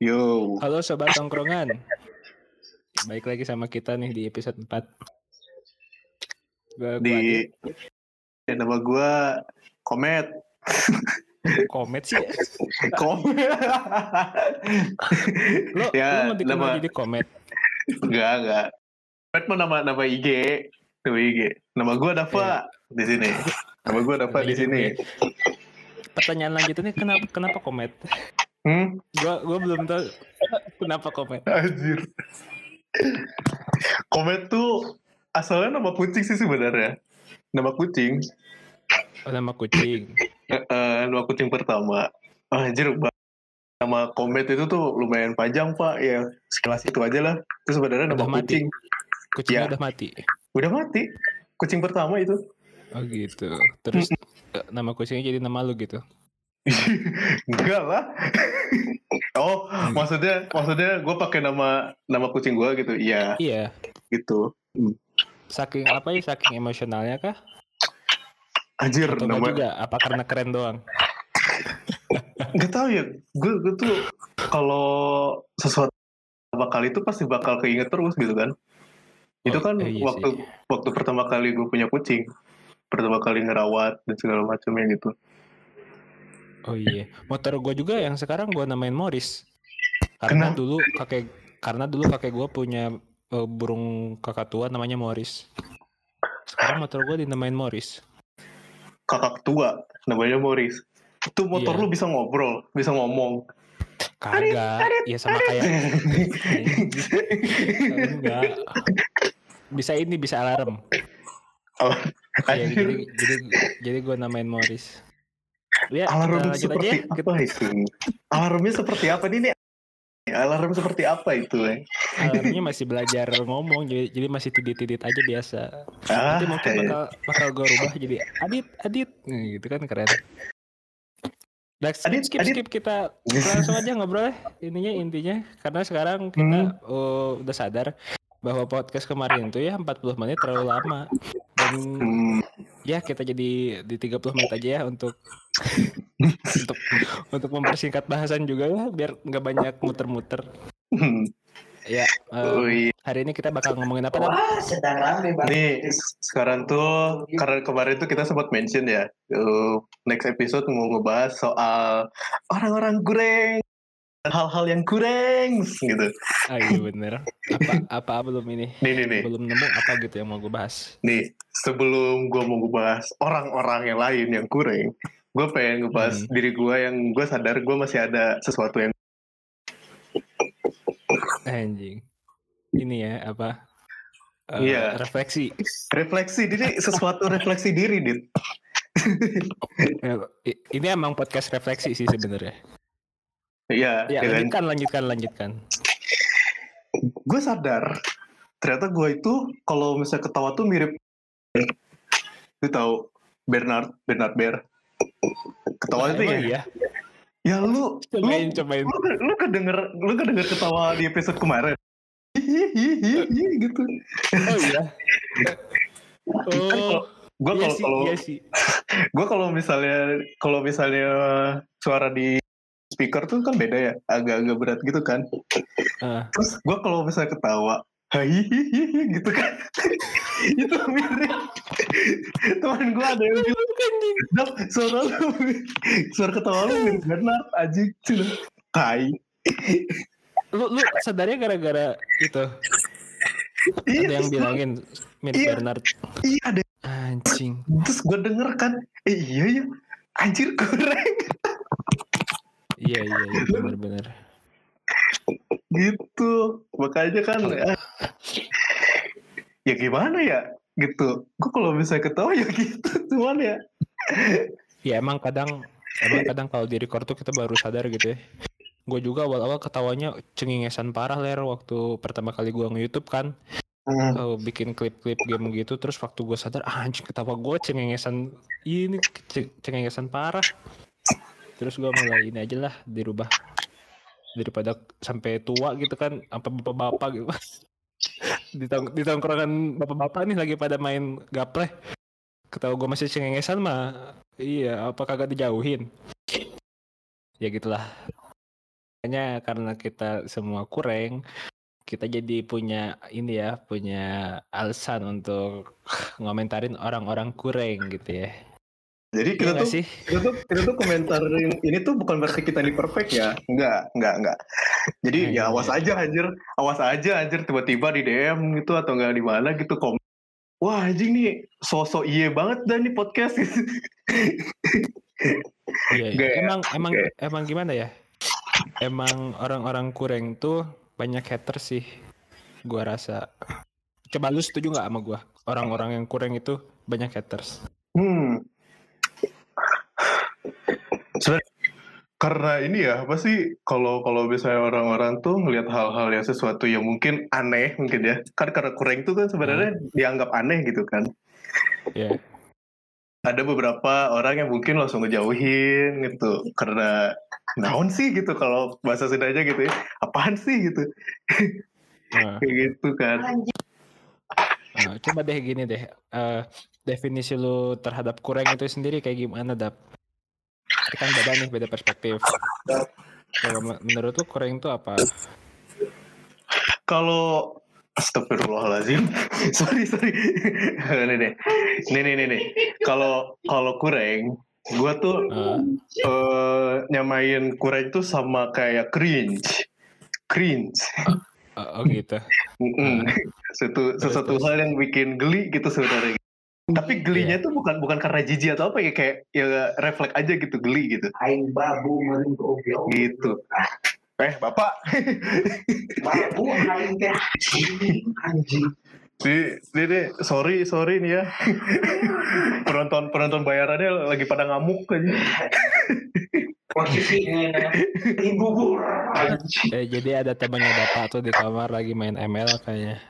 Yo. Halo sobat tongkrongan. Baik lagi sama kita nih di episode 4. Gua, gua Di ya, nama gua Komet. Komet sih. Komet. Lo, Ya, lo mau dikenal nama- jadi komet. enggak, enggak. Komet mah nama nama IG. Nama IG. Nama gua Dava di sini. Nama gua Dava di sini. Pertanyaan lanjutannya kenapa kenapa komet? Hmm? Gua gua belum tahu kenapa komet. Anjir. Komet tuh asalnya nama kucing sih sebenarnya. Nama kucing. Oh, nama kucing. Eh, eh, nama kucing pertama. Anjir. Nama Komet itu tuh lumayan panjang, Pak. Ya, sekelas itu aja lah. Itu sebenarnya nama Udah mati? kucing. Kucingnya Ya. udah mati. Udah mati. Kucing pertama itu. Oh gitu. Terus nama kucingnya jadi nama lu gitu. Enggak lah. oh, maksudnya maksudnya gue pakai nama nama kucing gue gitu. Iya, Iya. gitu. Saking apa ya? Saking emosionalnya kah? Anjir, Atau nama juga? Apa karena keren doang? nggak tahu ya. Gue gue tuh kalau sesuatu bakal itu pasti bakal keinget terus gitu kan. Itu Oh, kan eh, iya waktu sih. waktu pertama kali gue punya kucing. Pertama kali ngerawat dan segala macamnya gitu. Oh iya, motor gue juga yang sekarang gue namain Morris. Karena Kenapa? dulu kakek karena dulu kakek gue punya eh, burung kakak tua namanya Morris. Sekarang motor gue dinamain Morris. Kakak tua namanya Morris. Itu motor Iya. lu bisa ngobrol, bisa ngomong. Kagak, ya sama kayak enggak. Bisa ini bisa alarm. Iya, jadi jadi jadi gue namain Morris. Ya, Alarm seperti aja. apa itu? Alarmnya seperti apa nih? nih? Alarm seperti apa itu? Eh? Alarmnya masih belajar ngomong, jadi, jadi masih tidit-tidit aja biasa. Ah, Nanti mungkin iya. bakal bakal gue rubah jadi Adit, Adit, Nah, gitu kan keren. Nah, skip, Adit, skip, Adit. skip kita langsung aja ngobrol ya. Ininya intinya karena sekarang kita Hmm. oh, udah sadar bahwa podcast kemarin tuh ya 40 menit terlalu lama Hmm, ya kita jadi di 30 menit aja ya untuk untuk untuk mempersingkat bahasan juga ya biar nggak banyak muter-muter. hmm. Ya, em, Oh, iya. hari ini kita bakal ngomongin apa? Dan? Wah, sedang rame banget. Nih sekarang tuh karena kemarin tuh kita sempat mention ya. uh, next episode mau ngebahas soal orang-orang kurang dan hal-hal yang kurang gitu. Ah iya bener. Apa apa belum ini? Nih nih nih. Belum nemu apa gitu yang mau gue bahas. Nih sebelum gue mau ngebahas orang-orang yang lain yang kurang, gue pengen ngebahas Hmm. diri gue yang gue sadar gue masih ada sesuatu yang Anjing. Ini ya apa? eh, Iya. Refleksi. refleksi diri sesuatu refleksi diri dit Ini emang podcast refleksi sih sebenarnya. Iya, Ya ya kan? lanjutkan, lanjutkan, lanjutkan. gue sadar ternyata gue itu kalau misalnya ketawa tuh mirip lu tahu Bernard Bernard Bear ketawa itu ya iya. ya lu lu Cobain, cobain. lu, lu kedenger lu kedenger ketawa di episode kemarin Hihihihi, gitu Oh iya. Oh, gue iya kalau iya gue kalau misalnya kalau misalnya suara di speaker tuh kan beda ya agak-agak berat gitu kan Ah. terus gue kalau misalnya ketawa hihihi gitu kan itu mirip teman gue ada yang bilang Dap, suara lu suara ketawa lu mirip Bernard anjing tai Lu lu sadarnya gara-gara itu. iya Ada yang bilangin mirip Iya. Bernard. iya ada Anjing. terus gue denger kan eh iya ya anjir kurang Iya iya iya benar-benar. gitu makanya kan ah, ya gimana ya gitu. Gue kalau misalnya ketawa ya gitu cuman ya. Ya emang kadang emang kadang kalau di record tuh kita baru sadar gitu ya. Gue juga awal-awal ketawanya cengengesan parah ler waktu pertama kali gue nge-youtube kan. Eh, bikin klip-klip game gitu terus waktu gue sadar ah, anjing ketawa gue cengengesan ini ce- cengengesan parah terus gue mulai ini aja lah dirubah daripada sampai tua gitu kan apa bapak-bapak gitu. Di, tong di tongkrongan bapak-bapak nih lagi pada main gaple. Ketawa gue masih cengengesan mah iya apa kagak dijauhin? Ya gitulah. Hanya karena kita semua kurang kita jadi punya ini ya punya alasan untuk ngomentarin orang-orang kurang gitu ya Jadi kita Iya tuh, sih kita tuh kita tuh komentarin ini tuh bukan berarti kita ini perfect ya. Enggak, enggak, enggak. Jadi Nah, ya iya, awas iya. aja anjir, awas aja anjir tiba-tiba di DM gitu atau enggak di mana gitu kom. Wah anjing nih sosok iye banget dah nih podcast. Iya, iya. Nggak ya? emang emang Oke. emang gimana ya? Emang orang-orang kurang tuh banyak hater sih, gua rasa. Coba lu setuju nggak sama gua? Orang-orang yang kurang itu banyak haters. Hmm. Sebenarnya karena ini ya apa sih kalau kalau misalnya orang-orang tuh ngelihat hal-hal yang sesuatu yang mungkin aneh mungkin ya. Kan karena kurang itu kan sebenarnya dianggap aneh gitu kan. Ya, ada beberapa orang yang mungkin langsung ngejauhin gitu. Karena naon sih gitu kalau bahasa Sundanya gitu ya. Apaan sih gitu? Nah, kayak gitu kan. Nah, coba deh gini deh. eh, definisi lu terhadap kurang itu sendiri kayak gimana, Dap? Ini kan beda nih, beda perspektif. Kalau men- menurut lu kurang itu apa? kalau Astagfirullahaladzim sorry sorry nih nih nih nih nih, nih. kalau kalau kurang gua tuh Eh, eh, nyamain kurang itu sama kayak cringe cringe oh, oh gitu. Mm-mm. sesuatu hal yang bikin geli gitu sebenarnya tapi gelinya tuh bukan bukan karena jijik atau apa ya kayak ya refleks aja gitu geli gitu. Aing babu gitu. Eh bapak. Babu aing teh anjing Di, di, di, sorry, sorry nih ya. penonton penonton bayarannya lagi pada ngamuk aja. posisi ibu bubur anjing Eh, jadi ada temannya bapak tuh di kamar lagi main ML kayaknya.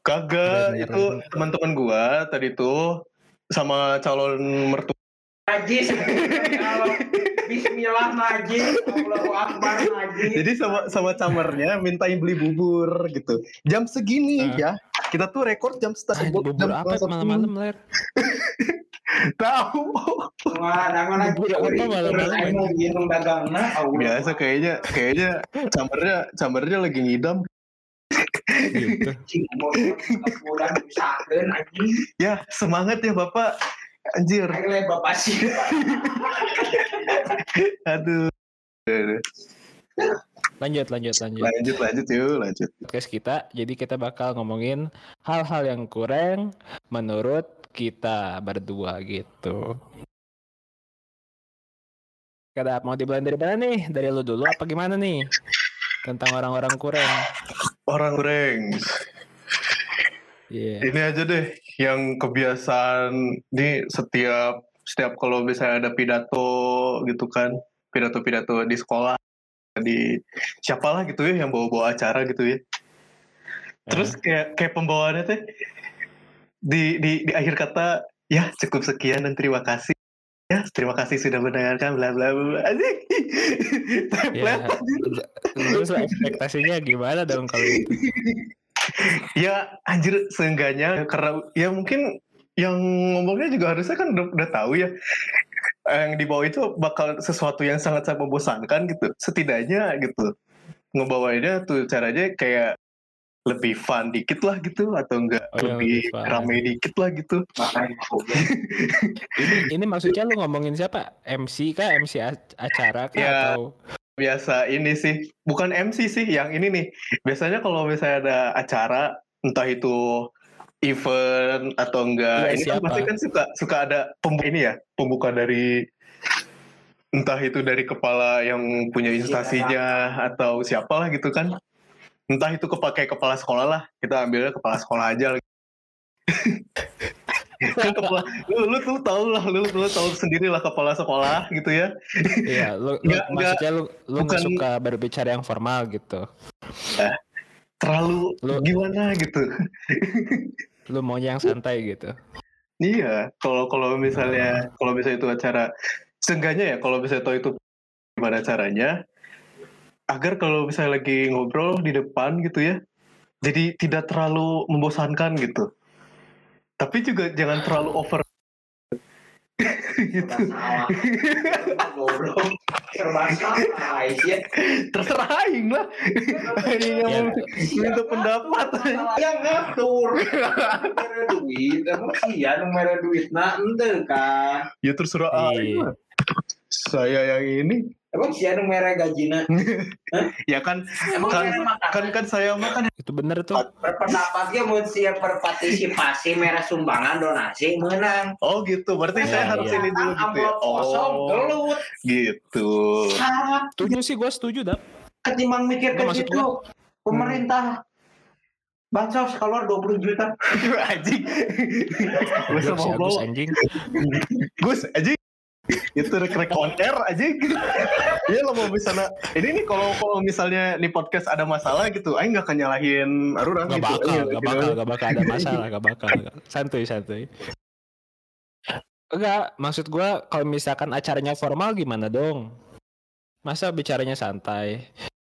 Kagak, itu teman-teman gua tadi tuh sama calon mertua. najis Bismillah najis Allahu Akbar najis Jadi sama sama camernya mintain beli bubur gitu. Jam segini Ah. ya. Kita tuh rekor jam Ah, setengah bubur jam apa malam-malam ler? Tahu. Wah, Bubur apa malam-malam, Allah Biasa kayaknya kayaknya camernya camernya lagi ngidam. Ya, semangat ya Bapak. Anjir. bapak sih Aduh. Lanjut, lanjut, lanjut. Lanjut lanjut yuk, lanjut. Podcast kita, jadi kita bakal ngomongin hal-hal yang kurang menurut kita berdua gitu. Kada mau dimulai dari mana nih? Dari lu dulu apa gimana nih? Tentang orang-orang kurang. Orang goreng. Iya. Ini aja deh yang kebiasaan nih setiap setiap kalau misalnya ada pidato gitu kan, pidato-pidato di sekolah di siapalah gitu ya yang bawa-bawa acara gitu ya. Terus kayak kayak pembawaannya teh di di di akhir kata ya cukup sekian dan terima kasih. Ya, terima kasih sudah mendengarkan bla bla bla. Anjing. Ya, Template, terus ekspektasinya gimana dong kalau itu? ya anjir seenggaknya karena ya mungkin yang ngomongnya juga harusnya kan udah, udah tahu ya yang di bawah itu bakal sesuatu yang sangat sangat membosankan gitu setidaknya gitu ngebawainnya tuh caranya kayak lebih fun dikit lah gitu atau enggak Oh, iya, lebih lebih rame dikit lah gitu Ini ini maksudnya lu ngomongin siapa? MC kah? MC a- acara kah Ya. atau biasa ini sih bukan MC sih yang ini nih biasanya kalau misalnya ada acara entah itu event atau enggak Iya, ini kan siapa? pasti kan suka suka ada pembuka ini ya pembuka dari entah itu dari kepala yang punya instansinya atau siapalah gitu kan entah itu kepakai kepala sekolah lah kita ambilnya kepala sekolah aja kan kepala lu, lu tuh tau lah lu, lu tahu sendiri lah kepala sekolah gitu ya. Iya, lu, lu- Nggak- maksudnya lu lu nggak bukan- suka berbicara yang formal gitu. terlalu Lu- gimana gitu. Lu maunya yang santai gitu. Iya, kalau kalau misalnya kalau misalnya itu acara seenggaknya ya kalau misalnya tahu itu gimana caranya agar kalau misalnya lagi ngobrol di depan gitu ya jadi tidak terlalu membosankan gitu. Tapi juga jangan terlalu over gitu. Ya terserah. Aing lah. Aing Ya. yang minta pendapat. Yang ngatur. Mere duit iya nu mere duit. Nah ente kan ya terserah aing Iya. lah. Saya yang ini emang sih nu mere gajina? Ya kan emang kan makan kan kan saya mah kan Itu bener tuh. berpendapat dia mau siap berpartisipasi merah sumbangan donasi menang. Oh gitu. Berarti saya Iya, harus iya. ini dulu gitu ya? Kosong oh gelut. gitu. Sangat Setuju sih gue setuju dap. ketimbang mikir ke situ pemerintah bansos keluar 20 juta. Anjing. Gue sama bawa anjing. Gus anjing itu rek rek on air anjing Iya lo mau misalnya ini nih kalau kalau misalnya nih podcast ada masalah gitu Aing gak akan nyalahin Arura Gak gitu bakal, Iya, gak gitu. bakal, gak bakal ada masalah, gak bakal. Santuy, santuy. Enggak, maksud gua kalau misalkan acaranya formal gimana dong? Masa bicaranya santai?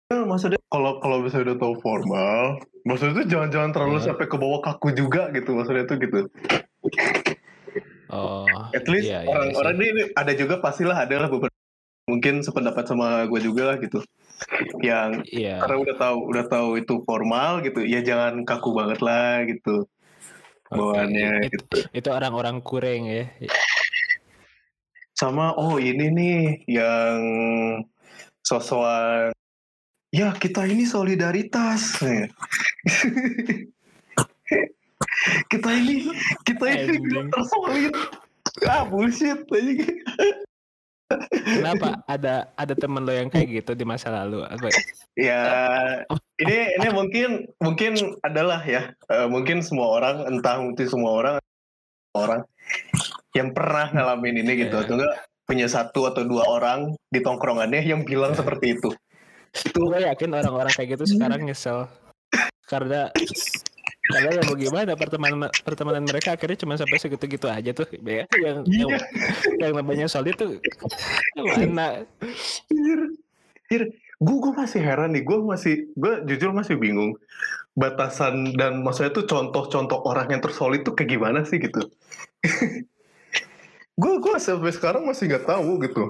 Ya, maksudnya kalau kalau misalnya udah tahu formal maksudnya tuh jangan-jangan terlalu Hmm. sampai ke bawah kaku juga gitu maksudnya tuh gitu Oh, at least iya, iya, orang-orang ini ini ada juga pastilah ada lah beberapa mungkin sependapat sama gue juga lah gitu yang iya. karena udah tahu udah tahu itu formal gitu ya jangan kaku banget lah gitu Oke. bawaannya Itu, gitu itu orang-orang kurang ya. sama oh ini nih yang sosokan ya kita ini solidaritas kita ini kita ini tersolid ah bullshit. Kenapa ada ada temen lo yang kayak gitu di masa lalu? Apa? ya ini ini mungkin mungkin adalah ya eh, mungkin semua orang entah mungkin semua orang orang yang pernah ngalamin ini gitu Iya. atau enggak punya satu atau dua orang di tongkrongannya yang bilang Iya. seperti itu Gue yakin orang-orang kayak gitu sekarang nyesel karena karena ya mau gimana pertemanan pertemanan mereka akhirnya cuma sampai segitu-gitu aja tuh ya yang yang, Iya. yang namanya solid tuh mana? Gue gue masih heran nih gue masih gue jujur masih bingung batasan dan maksudnya tuh contoh-contoh orang yang tersolid tuh kayak gimana sih gitu? Gue gue sampai sekarang masih nggak tahu gitu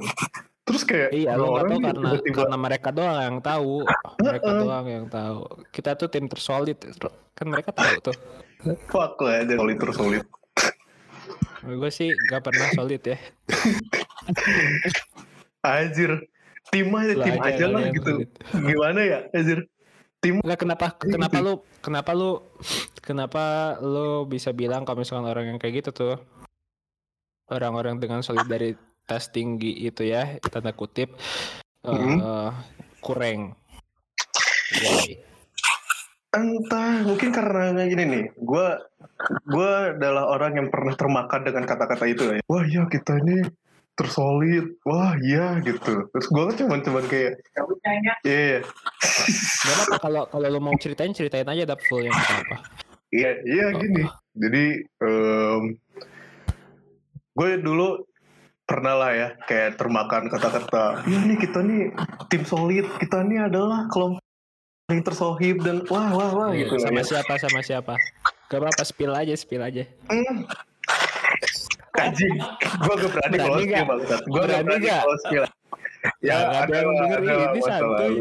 terus kayak iya lo orang tahu karena tiba-tiba karena mereka doang yang tahu mereka doang yang tahu kita tuh tim tersolid kan mereka tahu tuh fuck lah aja solid tersolid gue sih gak pernah solid ya Anjir, tim aja, tim aja aja lah gitu. solid. Gimana ya, anjir? Nggak kenapa Iya, kenapa gitu. lu kenapa lu kenapa lu bisa bilang kalau misalkan orang yang kayak gitu tuh orang-orang dengan solidaritas tinggi itu ya tanda kutip eh, Mhm. kurang. Why? Entah, mungkin karena kayak gini nih. Gue gue adalah orang yang pernah termakan dengan kata-kata itu ya. Wah iya kita ini tersolid. Wah iya gitu. Terus gue kan cuman cuman kayak, iya Gak apa kalau kalau lu mau ceritain ceritain aja dap full yang apa. iya iya gini. Jadi gue dulu pernah lah ya kayak termakan kata-kata. Iya nih kita nih tim solid. Kita ini adalah kelompok yang tersohib dan wah wah wah gitu sama ya. siapa sama siapa. Gak apa-apa spill aja spill aja. Hmm. Anjing, gue gak berani skill bangsat. Gue gak Berani close skill. Ya Nggak ada yang denger ini, santuy.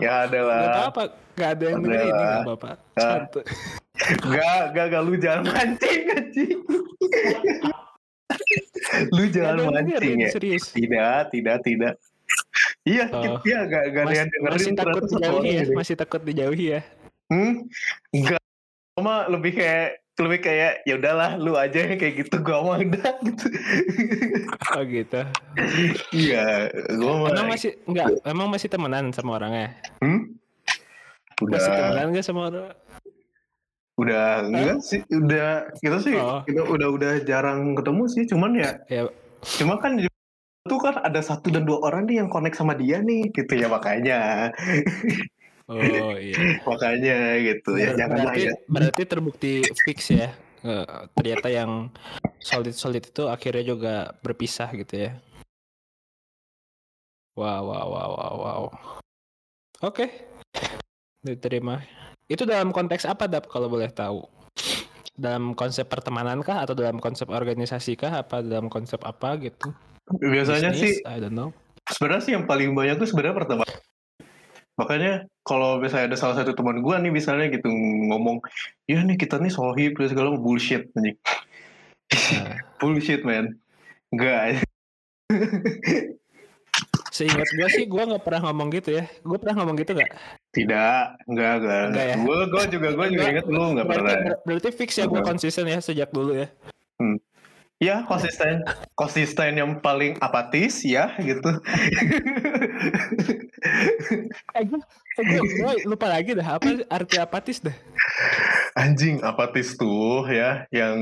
Ya ada Gak lah. apa-apa, gak ada yang denger ini gak apa-apa. Santuy. Gak, gak, gak lu jangan mancing anjing. Lu Gak jangan ada yang denger mancing ya. serius. Tidak, tidak, tidak. Iya, Oh. iya gak, gak ada Mas- yang dengerin. masih takut dijauhi ya, ini. masih takut dijauhi ya. Hmm? Enggak. Cuma lebih kayak lebih kayak ya udahlah lu aja yang kayak gitu gua mah udah gitu. Oh gitu. Iya, gua mah Emang masih enggak, emang masih temenan sama orangnya? Hmm? Udah, Masih temenan enggak sama orang? Udah enggak sih, udah kita sih Oh. kita udah udah jarang ketemu sih, cuman ya, Ya, cuma kan itu kan ada satu dan dua orang nih yang connect sama dia nih, gitu ya makanya, oh iya. makanya gitu ya, Ber- jangan lah berarti, ya. berarti terbukti fix ya. Eh, ternyata yang solid-solid itu akhirnya juga berpisah gitu ya. Wow, wow, wow, wow, wow. Oke. Diterima. Itu dalam konteks apa, Dap, kalau boleh tahu? dalam konsep pertemanan kah atau dalam konsep organisasi kah apa dalam konsep apa gitu Biasanya Bisnis? sih I don't know sebenarnya sih yang paling banyak tuh sebenarnya pertama. Makanya kalau misalnya ada salah satu teman gua nih misalnya gitu ngomong, ya nih kita nih sohib terus segala macam." bullshit anjing. Nah, bullshit man. Enggak. seingat gue sih gue nggak pernah ngomong gitu ya gue pernah ngomong gitu gak? Tidak, enggak, enggak. Enggak ya? Gue gue juga gue juga inget lu enggak berarti, pernah. ber- berarti fix ya gue konsisten ya sejak dulu ya Ya konsisten, konsisten yang paling apatis ya gitu. eh gue eh, gue lupa lagi dah apa arti apatis dah Anjing apatis tuh ya, yang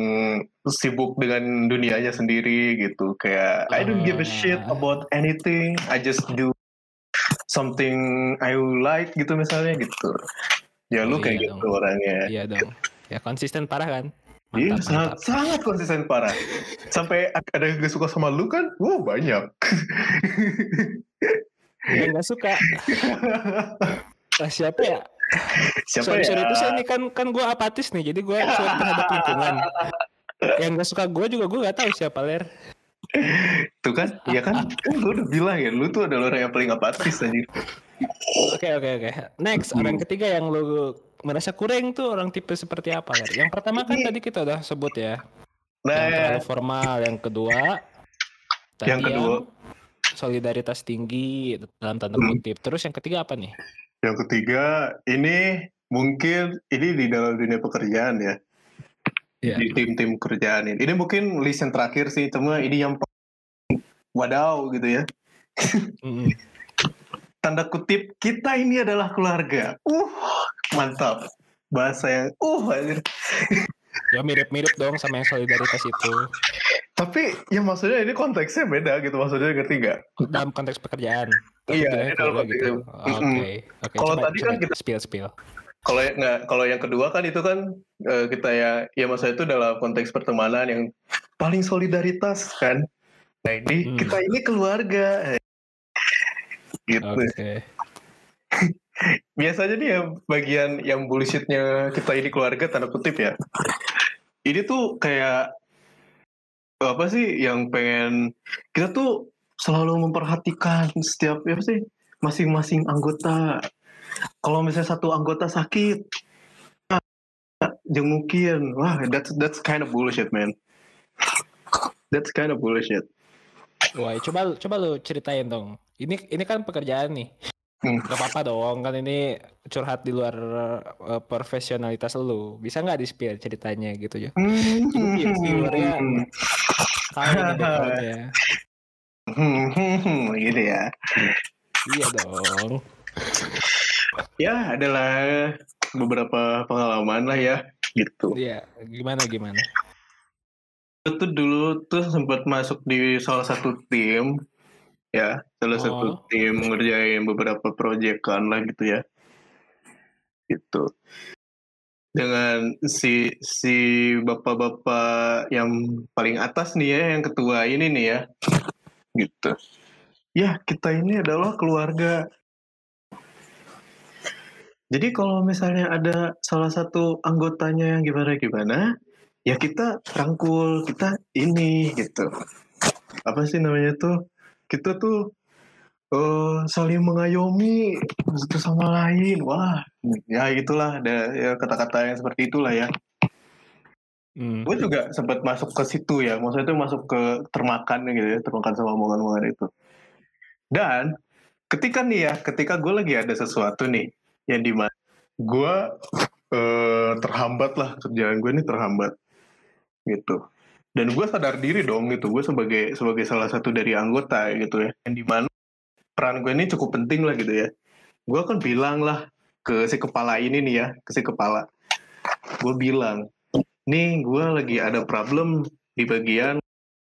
sibuk dengan dunianya sendiri gitu. Kayak I don't give a shit Ah. about anything, I just do something I like gitu misalnya gitu. Ya lu Oh, kayak iya gitu orangnya. iya dong ya konsisten parah kan Iya, mantap sangat, mantap sangat konsisten parah. Sampai ada yang gak suka sama lu kan? Wow, banyak. gue nggak suka Ah, siapa ya Siapa sorry ya? sorry itu saya ini kan kan gue apatis nih jadi gue cuek terhadap lingkungan yang nggak suka gue juga gue nggak tahu siapa ler Tuh kan, iya kan? Kan gue udah bilang ya, lu tuh adalah orang yang paling apatis aja. oke oke oke next Hmm. orang ketiga yang lu merasa kurang tuh orang tipe seperti apa yang pertama kan tadi kita udah sebut ya yang Nah, terlalu formal yang kedua tadi Yang kedua. solidaritas tinggi dalam tanda Hmm. kutip terus yang ketiga apa nih yang ketiga ini mungkin ini di dalam dunia pekerjaan ya. Iya. Di tim-tim kerjaan ini. Ini mungkin list yang terakhir sih, cuma ini yang wadaw gitu ya. Mm-mm. Tanda kutip, kita ini adalah keluarga. Uh, mantap. Bahasa yang, uh, anjir. ya mirip-mirip dong sama yang solidaritas itu Tapi ya maksudnya ini konteksnya beda gitu, maksudnya ngerti nggak? dalam konteks pekerjaan Iya, dalam keluarga gitu. konteks- Oke. Kalau tadi kan kita- spill spill. Kalau yang nggak, kalau yang kedua kan itu kan eh, kita ya, ya maksudnya itu dalam konteks pertemanan yang paling solidaritas kan. Nah ini Hmm. kita ini keluarga, gitu. Oke. Biasanya nih ya bagian yang bullshitnya kita ini keluarga tanda kutip ya. Ini tuh kayak apa sih yang pengen kita tuh selalu memperhatikan setiap ya apa sih masing-masing anggota. Kalau misalnya satu anggota sakit, jengukin, wah that's that's kind of bullshit man. That's kind of bullshit. Wah, coba coba lu ceritain dong. Ini ini kan pekerjaan nih. Hmm. Gak apa-apa dong, kan ini curhat di luar eh, profesionalitas lu. Bisa nggak di spill ceritanya gitu ya? Jadi viewernya tahu nih backgroundnya. Hmm, gitu ya. Iya dong. Ya adalah beberapa pengalaman lah ya gitu. Iya, gimana gimana? Itu dulu tuh sempat masuk di salah satu tim ya, salah satu Oh. tim ngerjain beberapa proyekan lah gitu ya. Gitu. Dengan si si bapak-bapak yang paling atas nih ya, yang ketua ini nih ya. Gitu. Ya, kita ini adalah keluarga. Jadi kalau misalnya ada salah satu anggotanya yang gimana-gimana, ya kita rangkul, kita ini gitu. Apa sih namanya tuh? Kita tuh eh, saling mengayomi satu sama lain. Wah, ya itulah ada ya, kata-kata yang seperti itulah ya. Hmm. Gue juga sempat masuk ke situ ya, maksudnya itu masuk ke termakan gitu ya, termakan sama omongan-omongan itu. Dan ketika nih ya, ketika gue lagi ada sesuatu nih yang di mana gue eh, terhambat lah kerjaan gue ini terhambat gitu. Dan gue sadar diri dong gitu, gue sebagai sebagai salah satu dari anggota gitu ya, yang di mana peran gue ini cukup penting lah gitu ya. Gue akan bilang lah ke si kepala ini nih ya, ke si kepala. Gue bilang, nih gue lagi ada problem di bagian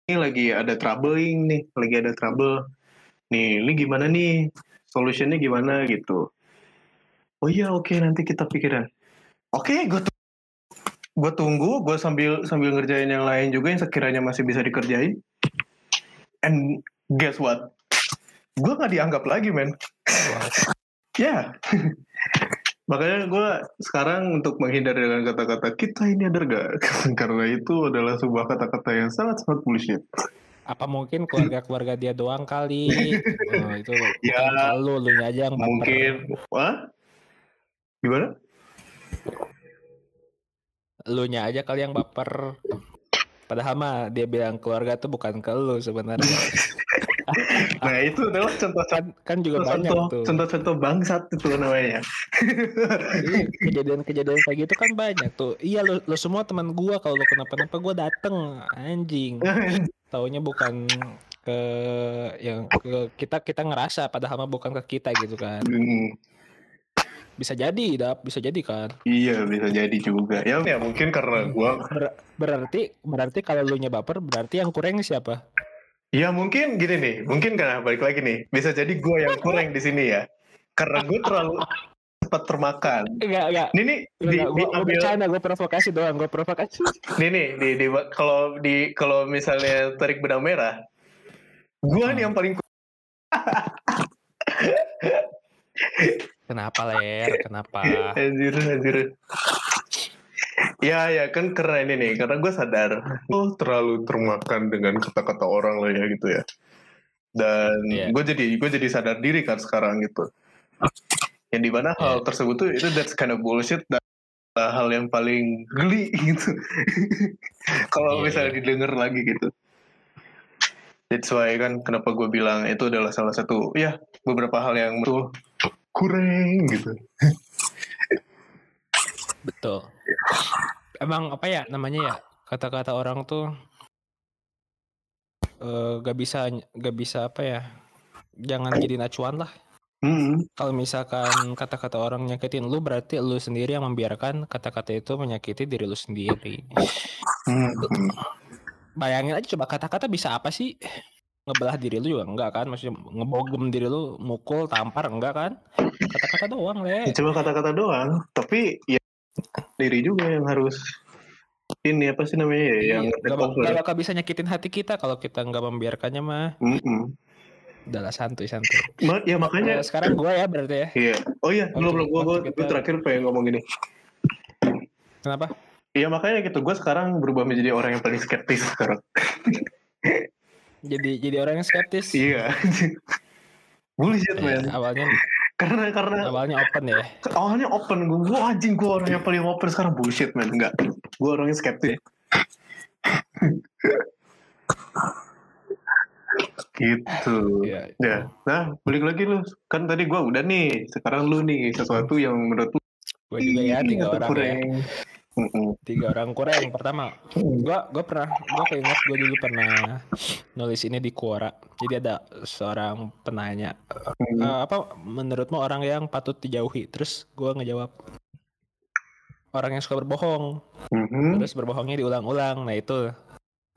ini lagi ada troubling nih lagi ada trouble nih ini gimana nih solutionnya gimana gitu oh iya oke nanti kita pikiran oke gue gue tunggu gue sambil sambil ngerjain yang lain juga yang sekiranya masih bisa dikerjain and guess what gue nggak dianggap lagi men ya Makanya gue sekarang untuk menghindar dengan kata-kata kita ini ada gak? Karena itu adalah sebuah kata-kata yang sangat-sangat bullshit. Apa mungkin keluarga-keluarga dia doang kali? Oh, itu Ya, lu, lu aja yang. Mungkin, wah? Gimana? Lu nya aja kali yang baper. Padahal mah dia bilang keluarga tuh bukan ke lu sebenarnya. Nah itu adalah contoh kan kan juga banyak contoh tuh. contoh-contoh bangsat itu namanya. Iya, kejadian-kejadian kayak gitu kan banyak tuh. Iya lu, lu semua teman gua kalau lu kenapa-napa gua dateng anjing. Taunya bukan ke yang ke kita kita ngerasa padahal mah bukan ke kita gitu kan. Hmm, Bisa jadi, dap, bisa jadi kan. iya bisa jadi juga. Ya, ya mungkin karena gua Ber- berarti berarti kalau lu baper berarti yang kurang siapa? Ya mungkin gini nih, mungkin karena balik lagi nih, bisa jadi gue yang kurang di sini ya, karena gue terlalu cepat termakan. Enggak, enggak. Ini nih di, gua, gua diambil, bercanda, gua provokasi doang, gua provokasi. nih nih di, di kalau di kalau misalnya tarik benang merah, gue nih yang paling Kenapa ler? Kenapa? anjir anjir. Ya ya kan karena ini karena gue sadar gue terlalu termakan dengan kata-kata orang lah ya gitu ya. Dan Iya. gue jadi gue jadi sadar diri kan sekarang gitu. Yang di mana hal Iya. tersebut tuh itu that's kind of bullshit dan hal yang paling geli gitu. Kalau Iya, misalnya iya. didengar lagi gitu. That's why kan kenapa gue bilang itu adalah salah satu ya beberapa hal yang tuh kurang gitu. Betul. Emang apa ya namanya ya? Kata-kata orang tuh eh gak bisa gak bisa apa ya? Jangan jadi acuan lah. Hmm. Kalau misalkan kata-kata orang nyakitin lu berarti lu sendiri yang membiarkan kata-kata itu menyakiti diri lu sendiri. Hmm. Bayangin aja coba kata-kata bisa apa sih? Ngebelah diri lu juga enggak kan? Maksudnya ngebogem diri lu, mukul, tampar enggak kan? Kata-kata doang, Le. Ya, cuma kata-kata doang tapi ya diri juga yang harus ini apa sih namanya ya yang Iya, take gak, over. gak bakal bisa nyakitin hati kita kalau kita nggak membiarkannya mah. Mm-mm. Udahlah santuy santuy. Ma- ya makanya Eh, sekarang gue ya berarti ya. iya oh iya belum belum gue waktu kita- terakhir pengen ngomong gini Kenapa? Iya makanya gitu gue sekarang berubah menjadi orang yang paling skeptis sekarang Jadi jadi orang yang skeptis. iya bullshit Eh, man awalnya karena karena awalnya open ya. awalnya open gue gue anjing gue orang yang paling open sekarang bullshit man enggak gue orangnya skeptis gitu Iya. ya nah balik lagi lu kan tadi gue udah nih sekarang lu nih sesuatu yang menurut lu Gue juga ya tiga atau orang ya. kurang. Mm-mm. Tiga orang kurang. Pertama, gue gue pernah gue keinget gue dulu pernah nulis ini di Quora. Jadi ada seorang penanya. "Eh, apa menurutmu orang yang patut dijauhi? Terus gue ngejawab orang yang suka berbohong. Terus berbohongnya diulang-ulang. Nah itu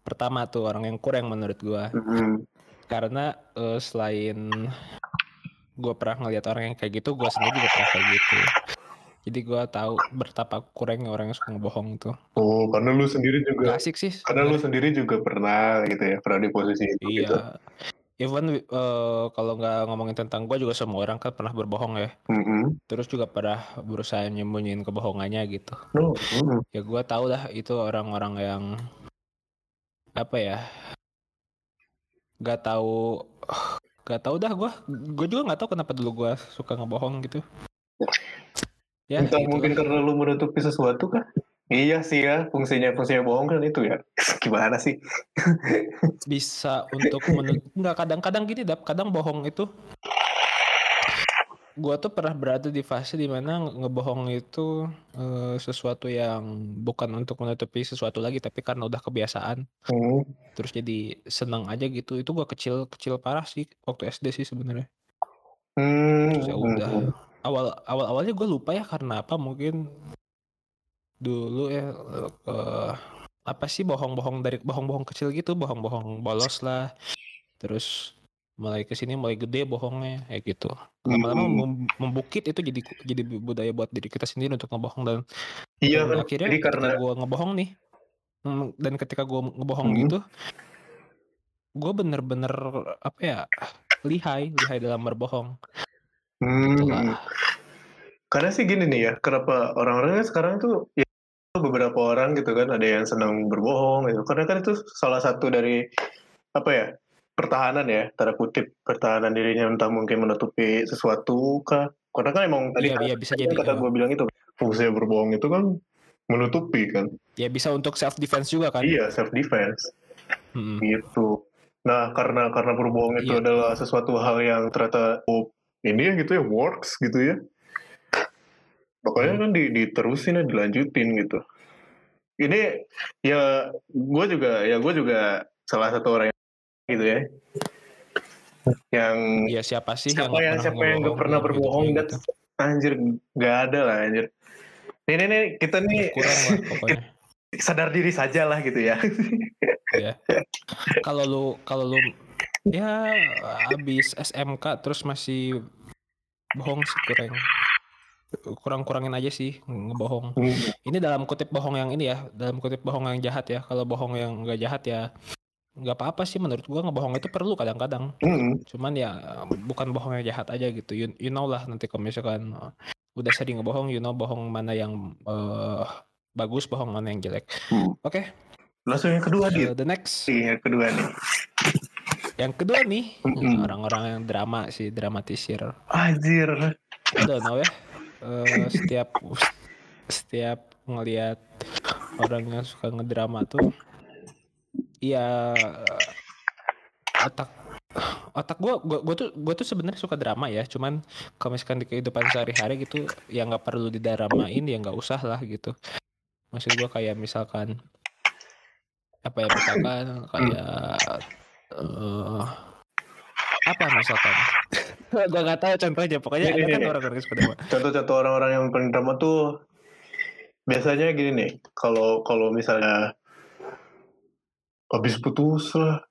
pertama tuh orang yang kurang menurut. Mhm. Karena eh, selain gue pernah ngeliat orang yang kayak gitu, gue sendiri juga pernah kayak gitu. Jadi gue tahu betapa kurangnya orang yang suka ngebohong tuh. Oh, karena lu sendiri juga, Gak asik sih. karena lu sendiri juga pernah gitu ya, pernah di posisi itu. gitu. Iya. Even eh, kalau nggak ngomongin tentang gue juga semua orang kan pernah berbohong ya. Mhm. Terus juga pernah berusaha nyembunyiin kebohongannya gitu. No, mhm. Ya gue tahu lah itu orang-orang yang apa ya? Gak tahu gak tahu dah gue gue juga nggak tahu kenapa dulu gue suka ngebohong gitu ya Entah gitu mungkin lah. karena lu menutupi sesuatu kan? Iya sih ya, fungsinya fungsinya bohong kan itu ya. Gimana sih? bisa untuk menut nggak kadang-kadang gini dap kadang bohong itu gua tuh pernah berada di fase di mana nge- ngebohong itu eh, sesuatu yang bukan untuk menutupi sesuatu lagi tapi karena udah kebiasaan Hmm. terus jadi senang aja gitu itu gua kecil kecil parah sih waktu SD sih sebenarnya Hmm. terus ya udah awal awal awalnya gue lupa ya karena apa mungkin dulu ya eh, apa sih bohong-bohong dari bohong-bohong kecil gitu bohong-bohong bolos lah terus mulai ke sini mulai gede bohongnya kayak gitu lama-lama Hmm. mem- membukit itu jadi jadi budaya buat diri kita sendiri untuk ngebohong dan, Iya dan kan, akhirnya jadi karena gue ngebohong nih mm, dan ketika gue ngebohong Hmm. gitu gue bener-bener apa ya lihai lihai dalam berbohong Hmm. gitulah karena sih gini nih ya kenapa orang-orangnya sekarang tuh ya beberapa orang gitu kan ada yang senang berbohong gitu karena kan itu salah satu dari apa ya pertahanan ya tanda kutip pertahanan dirinya entah mungkin menutupi sesuatu kah karena kan emang tadi Iya, kan, iya, bisa jadi, kata ya. gue bilang itu fungsinya berbohong itu kan menutupi kan Ya bisa untuk self defense juga kan. iya self defense Mm-mm. gitu nah karena karena berbohong itu Iya. adalah sesuatu hal yang ternyata oh, ini ya gitu ya works gitu ya pokoknya Hmm. kan di, diterusin ya dilanjutin gitu ini ya gue juga ya gue juga salah satu orang yang gitu ya yang Ya siapa sih siapa nggak yang siapa yang nggak pernah dalam berbohong dan gitu. anjir nggak ada lah anjir ini nih kita nih kurang lah pokoknya. sadar diri saja lah gitu ya ya. Kalau lu kalau lu ya habis SMK terus masih bohong sih kurang kurang-kurangin aja sih ngebohong. Ini dalam kutip bohong yang ini ya, dalam kutip bohong yang jahat ya. Kalau bohong yang nggak jahat ya nggak apa-apa sih menurut gua ngebohong itu perlu kadang-kadang. Hmm. Cuman ya bukan bohong yang jahat aja gitu. You, you know lah nanti kalau misalkan uh, udah sering ngebohong, you know bohong mana yang uh, bagus, bohong mana yang jelek. Hmm. Oke, langsung yang kedua dia uh, the next. yang kedua nih Yang kedua nih, Mm-mm. orang-orang yang drama sih, dramatisir. anjir don't know ya. Eh, setiap setiap ngelihat orang yang suka ngedrama tuh, ya otak otak gue gue tuh gue tuh sebenarnya suka drama ya cuman kalau misalkan di kehidupan sehari-hari gitu ya nggak perlu didramain ya nggak usah lah gitu maksud gue kayak misalkan apa ya misalkan kayak eh apa misalkan gue nggak tahu contohnya pokoknya Ini, ada kan ini. orang-orang contoh-contoh orang-orang yang paling drama tuh biasanya gini nih kalau kalau misalnya habis putus lah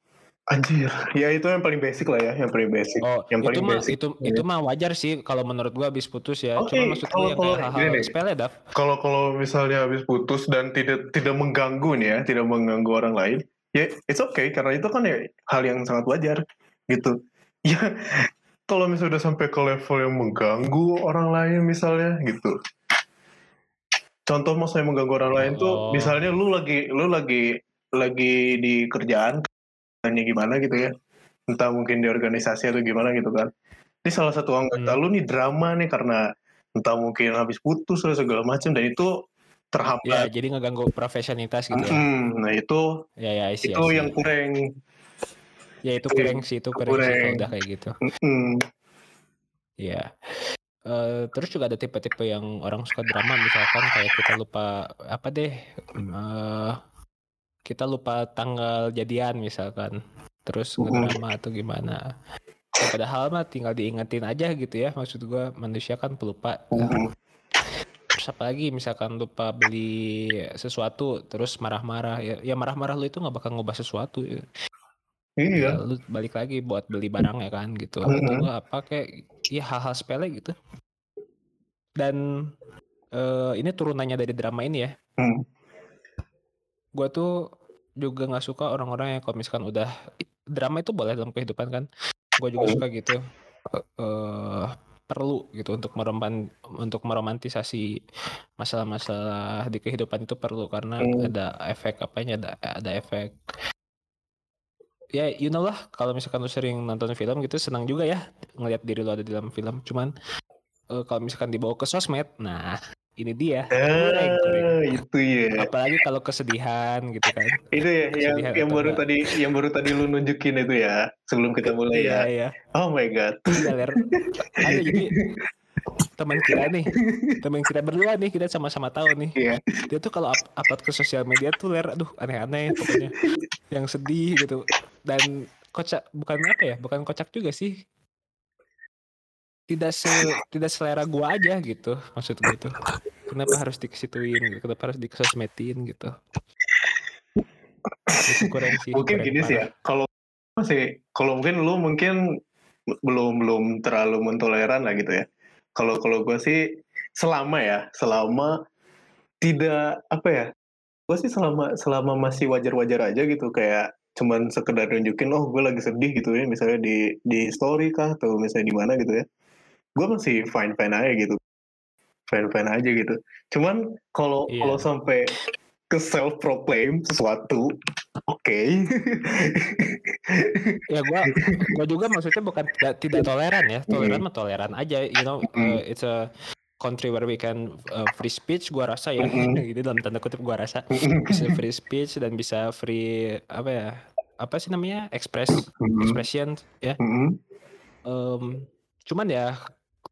anjir ya itu yang paling basic lah ya yang paling basic Oh, yang itu paling mah basic itu itu mah wajar sih kalau menurut gua habis putus ya. Oke, Cuma maksud kalau- gua yang kalau kayak hal-hal sepele, Dav. kalau kalau misalnya habis putus dan tidak tidak mengganggu nih ya tidak mengganggu orang lain ya it's okay karena itu kan ya hal yang sangat wajar gitu ya kalau misalnya udah sampai ke level yang mengganggu orang lain misalnya gitu contoh maksudnya mengganggu orang lain tuh Oh. misalnya lu lagi lu lagi lagi di kerjaan hanya gimana gitu ya entah mungkin di organisasi atau gimana gitu kan ini salah satu anggota Hmm. lu nih drama nih karena entah mungkin habis putus atau segala macam dan itu Ya, terhambat jadi ngeganggu profesionalitas gitu ya. Nah itu Ya ya, I see, I itu see. yang kurang ya itu kurang sih, itu kurang, sih kurang. kalau udah kayak gitu. Mm, Iya. Eh, terus juga ada tipe-tipe yang orang suka drama misalkan kayak kita lupa apa deh eh, kita lupa tanggal jadian misalkan terus ngedrama atau gimana ya, padahal mah tinggal diingetin aja gitu ya maksud gua manusia kan pelupa mm, terus apa lagi misalkan lupa beli sesuatu terus marah-marah ya, ya marah-marah lu itu nggak bakal ngubah sesuatu ya. iya. Ya, lu balik lagi buat beli barang ya kan gitu. Atau nggak apa kayak ya hal-hal sepele gitu. Dan eh, ini turunannya dari drama ini ya. Mm, gue tuh juga nggak suka orang-orang yang kalau misalkan udah drama itu boleh dalam kehidupan kan. Gue juga Oh. suka gitu. Eh, perlu gitu untuk meroman untuk meromantisasi masalah-masalah di kehidupan itu perlu karena Hmm. ada efek apanya ada ada efek ya you know lah kalau misalkan lu sering nonton film gitu senang juga ya ngelihat diri lu ada di dalam film cuman eh, kalau misalkan dibawa ke sosmed nah ini dia. Ah, itu ya. Apalagi kalau kesedihan gitu kan. Itu ya yang yang baru enggak. tadi yang baru tadi lu nunjukin itu ya sebelum kita mulai iya ya. iya. Oh my god. Iya ler. Ada jadi teman kita nih. Teman kita berdua nih kita sama-sama tahu nih. Iya. dia tuh kalau up- upload ke sosial media tuh ler aduh aneh-aneh pokoknya. Yang sedih gitu. Dan kocak bukan apa ya bukan kocak juga sih tidak se tidak selera gua aja gitu maksud gue tuh kenapa harus dikesituin gitu? Kenapa harus dikesosmedin gitu? Itu kurang sih mungkin kurang gini sih ya. kalau masih kalau mungkin lu mungkin belum belum terlalu mentoleran lah gitu ya. Kalau kalau gue sih selama ya selama tidak apa ya gue sih selama selama masih wajar-wajar aja gitu. Kayak cuman sekedar nunjukin oh gue lagi sedih gitu ya. Misalnya di di story kah atau misalnya di mana gitu ya gue masih fine fine aja gitu. Fan-fan aja gitu. Cuman kalau Iya. kalau sampai ke self proclaim sesuatu oke. Ya gua gua juga maksudnya bukan tidak, tidak toleran ya. Toleran mah toleran aja you know uh, it's a country where we can uh, free speech gua rasa ya. Mm-mm. gitu dalam tanda kutip gua rasa. Bisa free speech dan bisa free apa ya apa sih namanya? Express Mm-mm. expression ya. Mm-mm. Em, cuman ya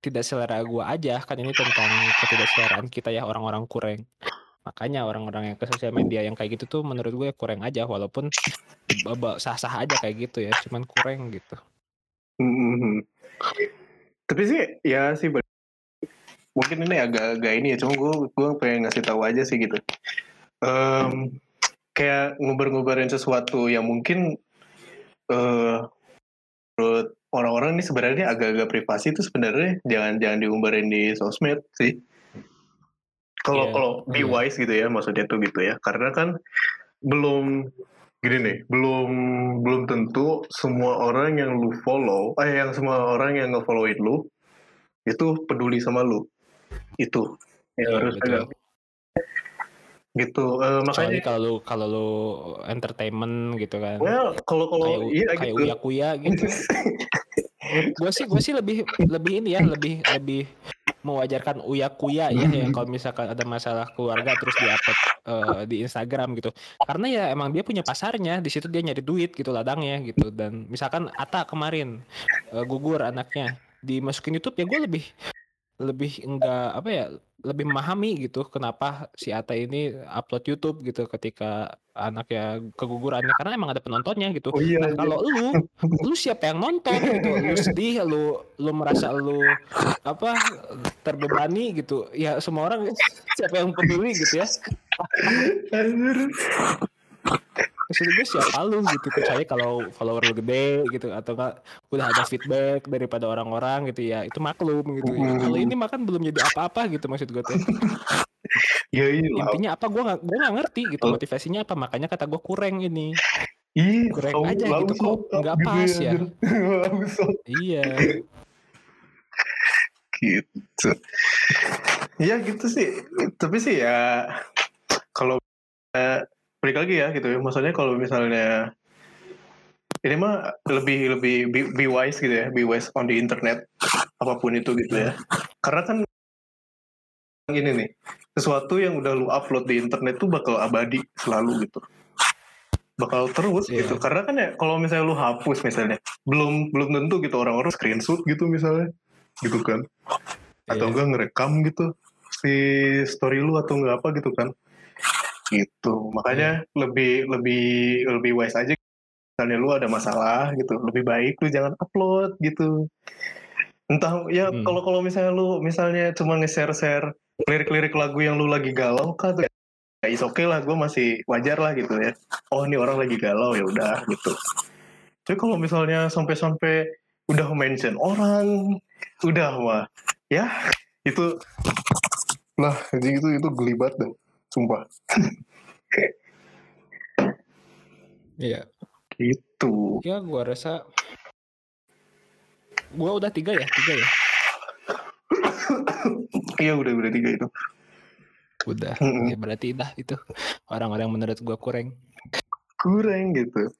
tidak selera gua aja kan ini tentang ketidakseleraan kita ya orang-orang kurang makanya orang-orang yang ke sosial media yang kayak gitu tuh menurut gue kurang aja walaupun sah-sah aja kayak gitu ya cuman kurang gitu Mhm. Tapi sih ya sih mungkin ini agak-agak ini ya, cuma gue gue pengen ngasih tahu aja sih gitu. Em, kayak ngubar-ngubarin sesuatu yang mungkin eh menurut orang-orang ini sebenarnya agak-agak privasi itu sebenarnya jangan jangan diumbarin di sosmed sih. Kalau Iya, kalau be iya. wise gitu ya maksudnya tuh gitu ya. Karena kan belum gini nih, belum belum tentu semua orang yang lu follow, eh yang semua orang yang nge-followin lu itu peduli sama lu. Itu yang Iya, harus betul. agak gitu. Kecuali makanya kalau lu kalau lu entertainment gitu kan well kalau kalau kayak iya kayak gitu. uya kuya gitu gue sih gue sih lebih lebih ini ya lebih lebih mewajarkan uya kuya ya yang kalau misalkan ada masalah keluarga terus di upload di Instagram gitu. Karena ya emang dia punya pasarnya di situ dia nyari duit gitu ladangnya gitu. Dan misalkan Ata kemarin eh, gugur anaknya dimasukin YouTube ya gue lebih lebih enggak apa ya lebih memahami gitu kenapa si Ata ini upload YouTube gitu ketika anaknya kegugurannya karena emang ada penontonnya gitu Oh iya, Nah, iya. kalau lu, lu siapa yang nonton gitu? Lu sedih, lu lu merasa lu apa terbebani gitu. Ya semua orang siapa yang peduli gitu ya. Maksud gue siapa lu gitu kecuali kalau follower lu gede gitu atau enggak udah ada feedback daripada orang-orang gitu ya itu maklum gitu. Ya, kalau ini makan belum jadi apa-apa gitu maksud gue tuh. Ya iya. Intinya apa gue nggak gue nggak ngerti gitu motivasinya apa makanya kata gue kurang ini. Ih, Kurang kamu aja gitu kok, nggak gitu pas ya. Langsung Iya. gitu. Ya gitu sih. Tapi sih ya kalau eh, balik lagi ya gitu ya. Maksudnya kalau misalnya ini mah lebih lebih be, be wise gitu ya, be wise on the internet apa pun itu gitu ya. Karena kan gini nih, sesuatu yang udah lu upload di internet tuh bakal abadi selalu gitu. Bakal terus Iya. gitu. Karena kan ya kalau misalnya lu hapus misalnya, belum belum tentu gitu orang-orang screenshot gitu misalnya. Gitu kan atau Iya. enggak ngerekam gitu si story lu atau enggak apa gitu kan gitu. Makanya Iya. lebih lebih lebih wise aja. Misalnya lu ada masalah gitu lebih baik lu jangan upload gitu. Entah ya Hmm. kalau kalau misalnya lu misalnya cuma nge-share share lirik-lirik lagu yang lu lagi galau kan tuh ya is oke lah gue masih wajar lah gitu ya. Oh ini orang lagi galau ya udah gitu. Tapi kalau misalnya sampai-sampai udah mention orang udah mah ya itu lah jadi itu itu gelibat dah sumpah Iya. gitu Ya gua rasa gua udah tiga ya, tiga ya. iya udah udah tiga itu Udah. Mm-mm. Ya berarti dah itu orang-orang menurut gua kurang. kurang gitu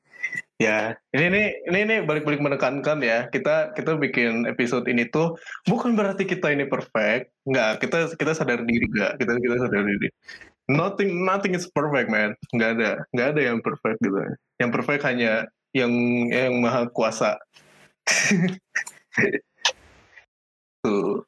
ya ini nih ini nih balik-balik menekankan ya kita kita bikin episode ini tuh bukan berarti kita ini perfect nggak kita kita sadar diri nggak kita kita sadar diri nothing nothing is perfect man. Nggak ada nggak ada yang perfect gitu. Yang perfect hanya yang yang maha kuasa. Tuh.